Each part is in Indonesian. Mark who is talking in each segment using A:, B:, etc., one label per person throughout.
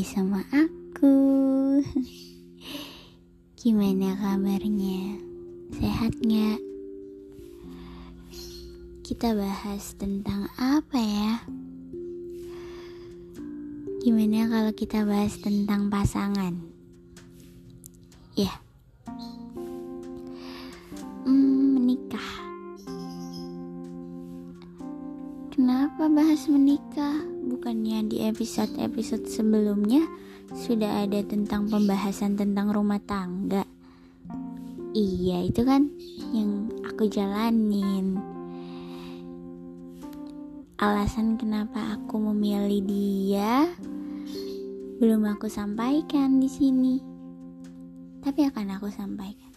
A: lagi sama aku. Gimana kabarnya? Sehat nggak? Kita bahas tentang apa ya? Gimana kalau kita bahas tentang pasangan? Ya. Hmm, menikah. Kenapa bahas menikah? Bukannya di episode-episode sebelumnya sudah ada tentang pembahasan tentang rumah tangga? Iya, itu kan yang aku jalanin. Alasan kenapa aku memilih dia belum aku sampaikan di sini. Tapi akan aku sampaikan.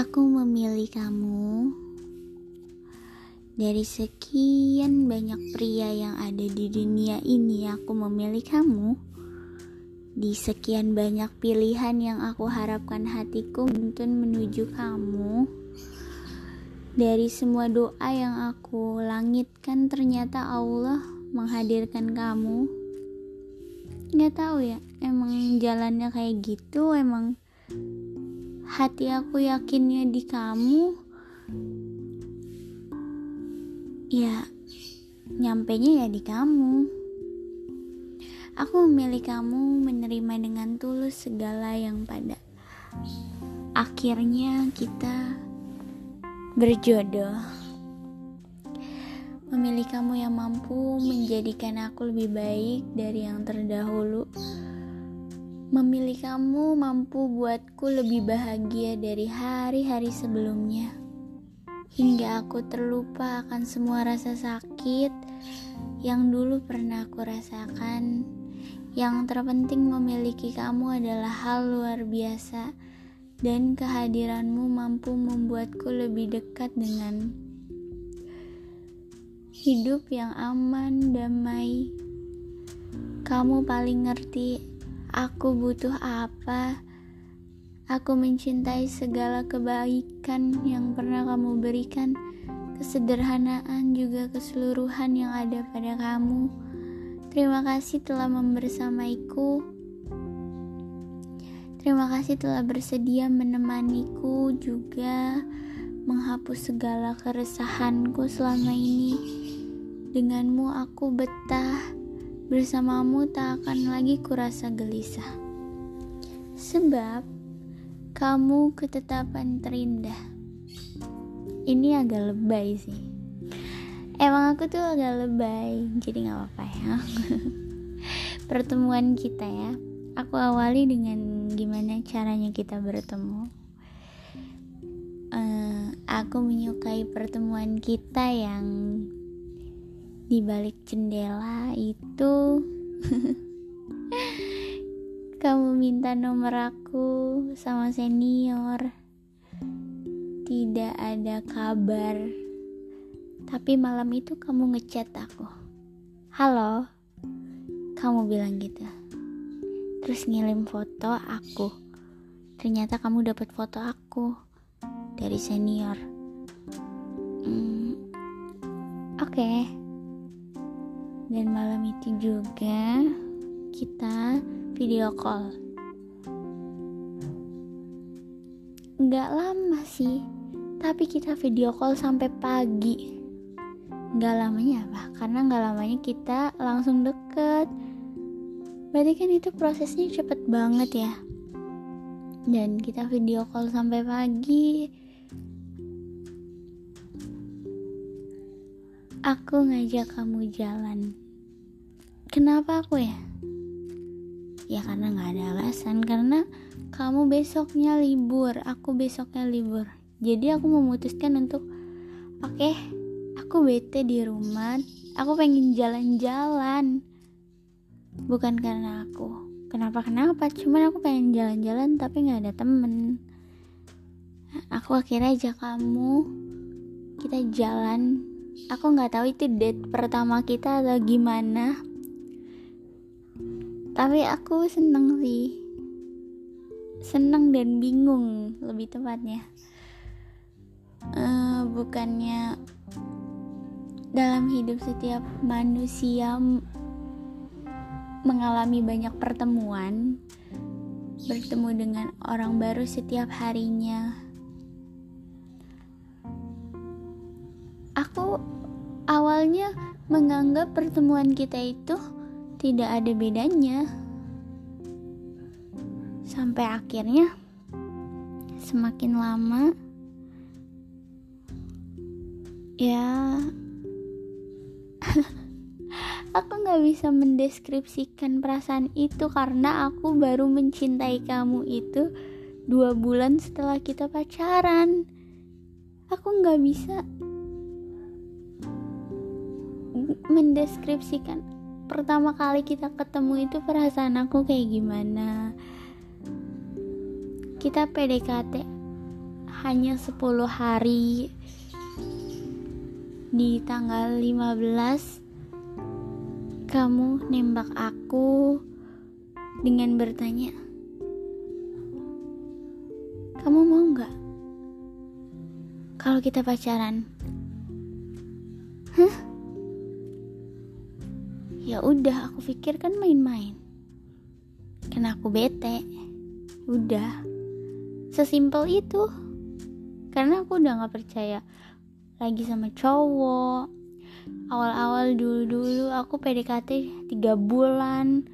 A: Aku memilih kamu dari sekian banyak pria yang ada di dunia ini, aku memilih kamu. Di sekian banyak pilihan yang aku harapkan hatiku untuk menuju kamu. Dari semua doa yang aku langitkan, ternyata Allah menghadirkan kamu. Gak tahu ya, emang jalannya kayak gitu, emang hati aku yakinnya di kamu ya nyampenya ya di kamu. Aku memilih kamu menerima dengan tulus segala yang pada akhirnya kita berjodoh. Memilih kamu yang mampu menjadikan aku lebih baik dari yang terdahulu. Memilih kamu mampu buatku lebih bahagia dari hari-hari sebelumnya hingga aku terlupa akan semua rasa sakit yang dulu pernah aku rasakan. Yang terpenting memiliki kamu adalah hal luar biasa dan kehadiranmu mampu membuatku lebih dekat dengan hidup yang aman, damai. Kamu paling ngerti aku butuh apa Aku mencintai segala kebaikan yang pernah kamu berikan, kesederhanaan juga keseluruhan yang ada pada kamu. Terima kasih telah membersamaiku. Terima kasih telah bersedia menemaniku juga menghapus segala keresahanku selama ini. Denganmu aku betah, bersamamu tak akan lagi kurasa gelisah. Sebab kamu ketetapan terindah. Ini agak lebay sih. Emang aku tuh agak lebay, jadi nggak apa-apa ya. Pertemuan kita ya. Aku awali dengan gimana caranya kita bertemu. Uh, aku menyukai pertemuan kita yang di balik jendela itu kamu minta nomor aku sama senior. Tidak ada kabar. Tapi malam itu kamu ngechat aku. Halo? Kamu bilang gitu. Terus ngirim foto aku. Ternyata kamu dapat foto aku dari senior. Hmm, oke. Okay. dan malam itu juga kita video call. Nggak lama sih, tapi kita video call sampai pagi. Nggak lamanya apa? Karena nggak lamanya kita langsung deket. Berarti kan itu prosesnya cepet banget ya. Dan kita video call sampai pagi. Aku ngajak kamu jalan. Kenapa aku ya? Ya karena nggak ada alasan. Karena kamu besoknya libur. Aku besoknya libur. Jadi aku memutuskan untuk oke okay, aku bete di rumah. Aku pengen jalan-jalan. Bukan karena aku. Kenapa kenapa? Cuman aku pengen jalan-jalan tapi nggak ada temen. Aku akhirnya ajak kamu. Kita jalan. Aku nggak tahu itu date pertama kita atau gimana tapi aku seneng sih seneng dan bingung lebih tepatnya uh, bukannya dalam hidup setiap manusia mengalami banyak pertemuan, bertemu dengan orang baru setiap harinya. Aku awalnya menganggap pertemuan kita itu tidak ada bedanya. Sampai akhirnya semakin lama ya aku nggak bisa mendeskripsikan perasaan itu karena aku baru mencintai kamu itu dua bulan setelah kita pacaran aku nggak bisa mendeskripsikan pertama kali kita ketemu itu perasaan aku kayak gimana? Kita PDKT hanya 10 hari di tanggal 15 kamu nembak aku dengan bertanya kamu mau nggak? Kalau kita pacaran udah aku pikir kan main-main. Karena aku bete. Udah. Sesimpel itu. Karena aku udah gak percaya lagi sama cowok. Awal-awal dulu-dulu aku PDKT tiga bulan.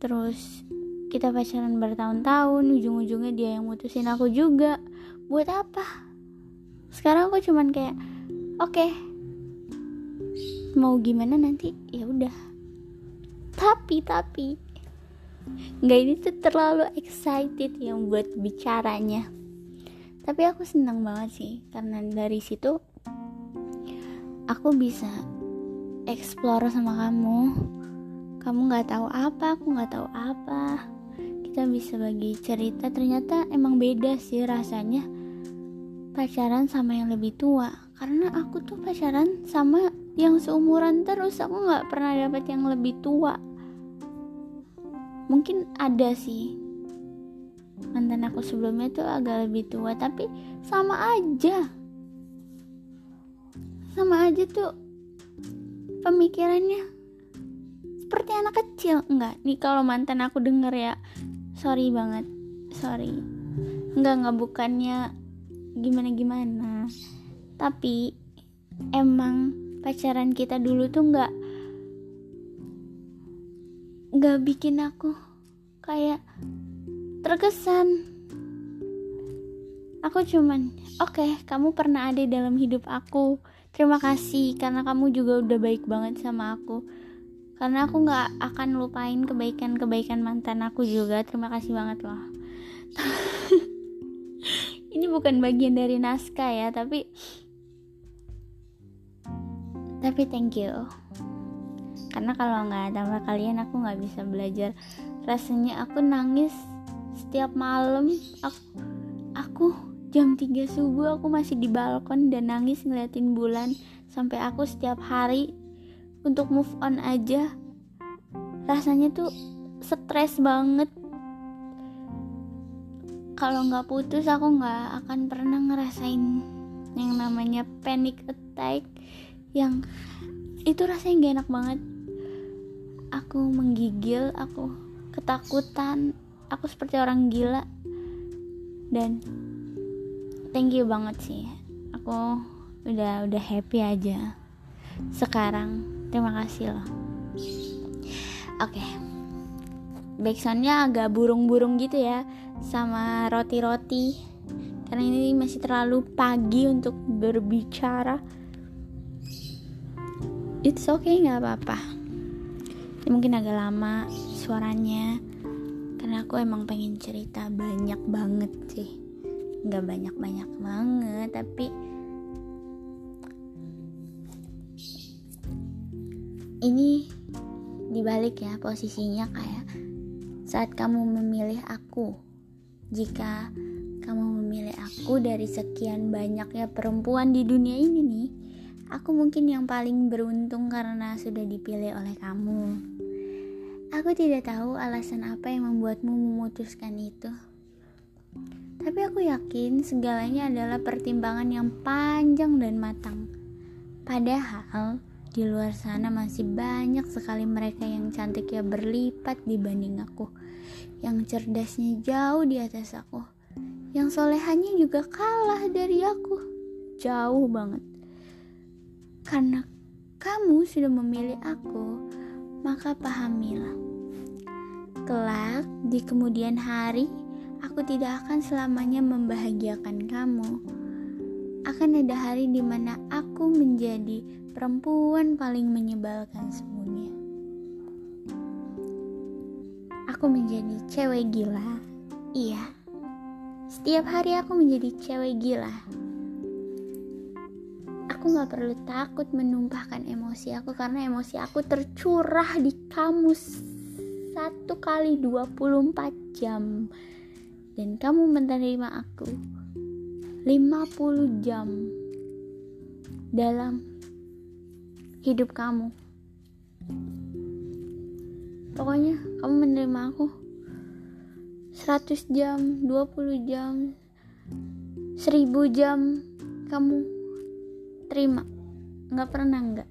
A: Terus kita pacaran bertahun-tahun ujung-ujungnya dia yang mutusin aku juga. Buat apa? Sekarang aku cuman kayak oke okay, mau gimana nanti? Ya udah. Tapi tapi nggak ini tuh terlalu excited yang buat bicaranya. Tapi aku senang banget sih karena dari situ aku bisa explore sama kamu. Kamu nggak tahu apa aku nggak tahu apa. Kita bisa bagi cerita. Ternyata emang beda sih rasanya pacaran sama yang lebih tua. Karena aku tuh pacaran sama yang seumuran terus aku nggak pernah dapet yang lebih tua. Mungkin ada sih. Mantan aku sebelumnya tuh agak lebih tua tapi sama aja. Sama aja tuh pemikirannya. Seperti anak kecil. Enggak nih kalau mantan aku denger ya. Sorry banget. Sorry. Enggak enggak bukannya gimana gimana tapi emang pacaran kita dulu tuh enggak enggak bikin aku kayak terkesan. Aku cuman oke okay, kamu pernah ada dalam hidup aku. Terima kasih karena kamu juga udah baik banget sama aku. Karena aku nggak akan lupain kebaikan-kebaikan mantan aku juga. Terima kasih banget loh. Ini bukan bagian dari naskah ya tapi tapi thank you. Karena kalau nggak ada kalian aku nggak bisa belajar. Rasanya aku nangis setiap malam. Aku, aku jam 3 subuh aku masih di balkon dan nangis ngeliatin bulan sampai aku setiap hari untuk move on aja. Rasanya tuh stres banget. Kalau nggak putus aku nggak akan pernah ngerasain yang namanya panic attack yang itu rasanya gak enak banget. Aku menggigil aku ketakutan aku seperti orang gila. Dan thank you banget sih. Aku udah udah happy aja. Sekarang terima kasih loh. Oke. Okay. backsoundnya agak burung-burung gitu ya sama roti-roti. Karena ini masih terlalu pagi untuk berbicara it's okay nggak apa-apa. Mungkin agak lama suaranya. Karena aku emang pengen cerita banyak banget sih. Nggak banyak banyak banget tapi ini dibalik ya posisinya kayak saat kamu memilih aku. Jika kamu memilih aku dari sekian banyaknya perempuan di dunia ini nih aku mungkin yang paling beruntung karena sudah dipilih oleh kamu Aku tidak tahu alasan apa yang membuatmu memutuskan itu. Tapi aku yakin segalanya adalah pertimbangan yang panjang dan matang. Padahal di luar sana masih banyak sekali mereka yang cantiknya berlipat dibanding aku yang cerdasnya jauh di atas aku yang solehannya juga kalah dari aku jauh banget karena kamu sudah memilih aku maka pahamilah kelak di kemudian hari aku tidak akan selamanya membahagiakan kamu akan ada hari di mana aku menjadi perempuan paling menyebalkan semuanya. Aku menjadi cewek gila. Iya. Setiap hari aku menjadi cewek gila. Aku gak perlu takut menumpahkan emosi aku karena emosi aku tercurah di kamu satu kali 24 jam. Dan kamu menerima aku 50 jam dalam hidup kamu. Pokoknya kamu menerima aku 100 jam, 20 jam, 1000 jam kamu terima. Nggak pernah nggak.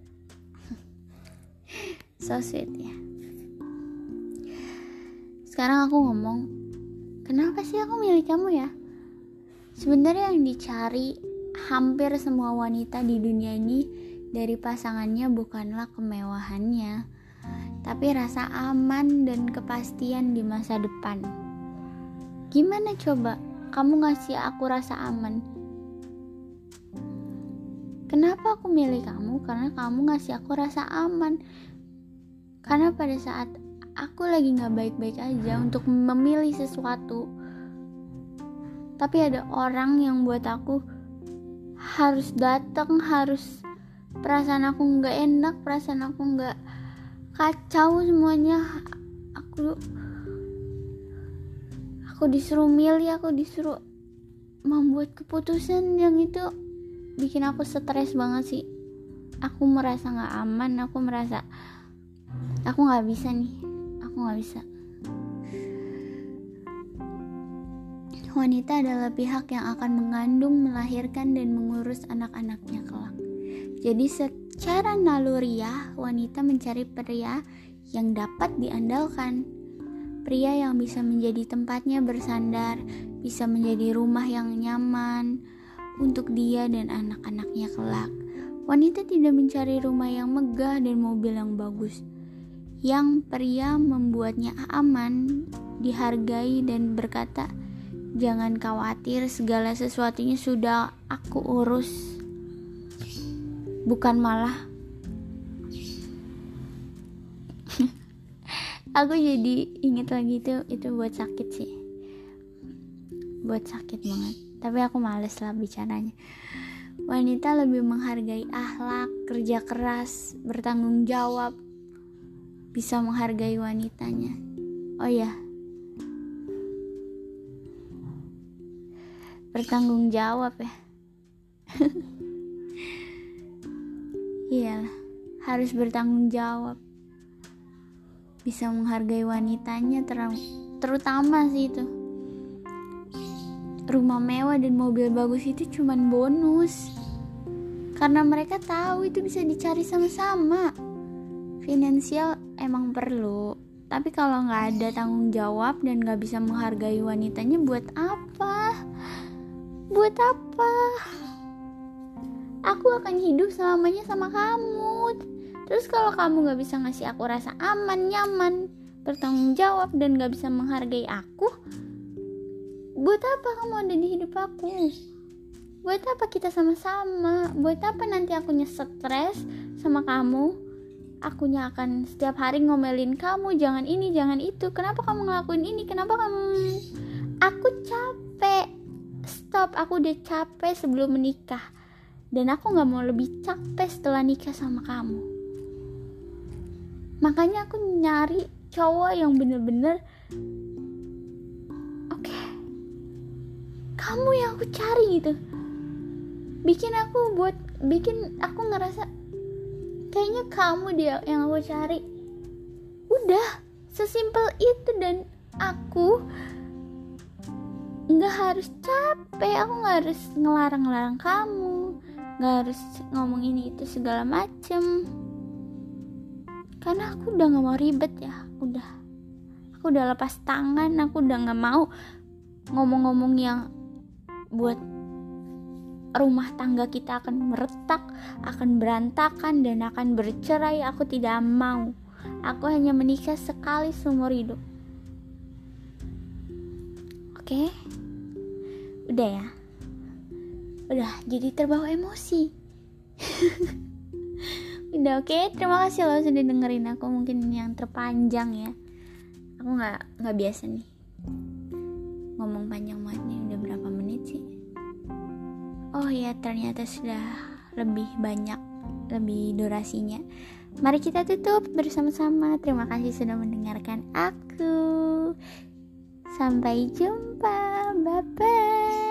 A: so sweet ya. Sekarang aku ngomong, kenapa sih aku milih kamu ya? Sebenarnya yang dicari hampir semua wanita di dunia ini dari pasangannya bukanlah kemewahannya, tapi rasa aman dan kepastian di masa depan. Gimana coba kamu ngasih aku rasa aman? Kenapa aku milih kamu? Karena kamu ngasih aku rasa aman. Karena pada saat aku lagi gak baik-baik aja untuk memilih sesuatu, tapi ada orang yang buat aku harus datang harus perasaan aku nggak enak perasaan aku nggak kacau semuanya aku aku disuruh milih aku disuruh membuat keputusan yang itu bikin aku stres banget sih aku merasa nggak aman aku merasa aku nggak bisa nih aku nggak bisa wanita adalah pihak yang akan mengandung, melahirkan, dan mengurus anak-anaknya kelak. Jadi secara naluriah, wanita mencari pria yang dapat diandalkan. Pria yang bisa menjadi tempatnya bersandar, bisa menjadi rumah yang nyaman untuk dia dan anak-anaknya kelak. Wanita tidak mencari rumah yang megah dan mobil yang bagus. Yang pria membuatnya aman, dihargai dan berkata, Jangan khawatir, segala sesuatunya sudah aku urus. Bukan malah aku jadi inget lagi itu itu buat sakit sih. Buat sakit banget. Tapi aku males lah bicaranya. Wanita lebih menghargai akhlak, kerja keras, bertanggung jawab, bisa menghargai wanitanya. Oh ya, bertanggung jawab ya iyalah harus bertanggung jawab bisa menghargai wanitanya ter terutama sih itu rumah mewah dan mobil bagus itu cuman bonus karena mereka tahu itu bisa dicari sama-sama finansial emang perlu tapi kalau nggak ada tanggung jawab dan nggak bisa menghargai wanitanya buat apa Buat apa? Aku akan hidup selamanya sama kamu. Terus kalau kamu gak bisa ngasih aku rasa aman, nyaman, bertanggung jawab, dan gak bisa menghargai aku, buat apa kamu ada di hidup aku? Buat apa kita sama-sama? Buat apa nanti aku stres sama kamu? Akunya akan setiap hari ngomelin kamu, jangan ini, jangan itu. Kenapa kamu ngelakuin ini? Kenapa kamu... Aku capek stop aku udah capek sebelum menikah dan aku gak mau lebih capek setelah nikah sama kamu makanya aku nyari cowok yang bener-bener kamu yang aku cari gitu. Bikin aku buat bikin aku ngerasa kayaknya kamu dia yang aku cari. Udah sesimpel itu dan aku nggak harus capek aku nggak harus ngelarang-larang kamu nggak harus ngomong ini itu segala macem. Karena aku udah gak mau ribet ya udah. Aku udah lepas tangan aku udah gak mau ngomong-ngomong yang buat rumah tangga kita akan meretak, akan berantakan dan akan bercerai. Aku tidak mau. Aku hanya menikah sekali seumur hidup. Oke? Udah ya? Udah jadi terbawa emosi. Udah oke, okay? terima kasih loh sudah dengerin aku mungkin yang terpanjang ya. Aku nggak nggak biasa nih ngomong panjang banget Oh ya ternyata sudah lebih banyak lebih durasinya. Mari kita tutup bersama-sama. Terima kasih sudah mendengarkan aku. Sampai jumpa. Bye bye.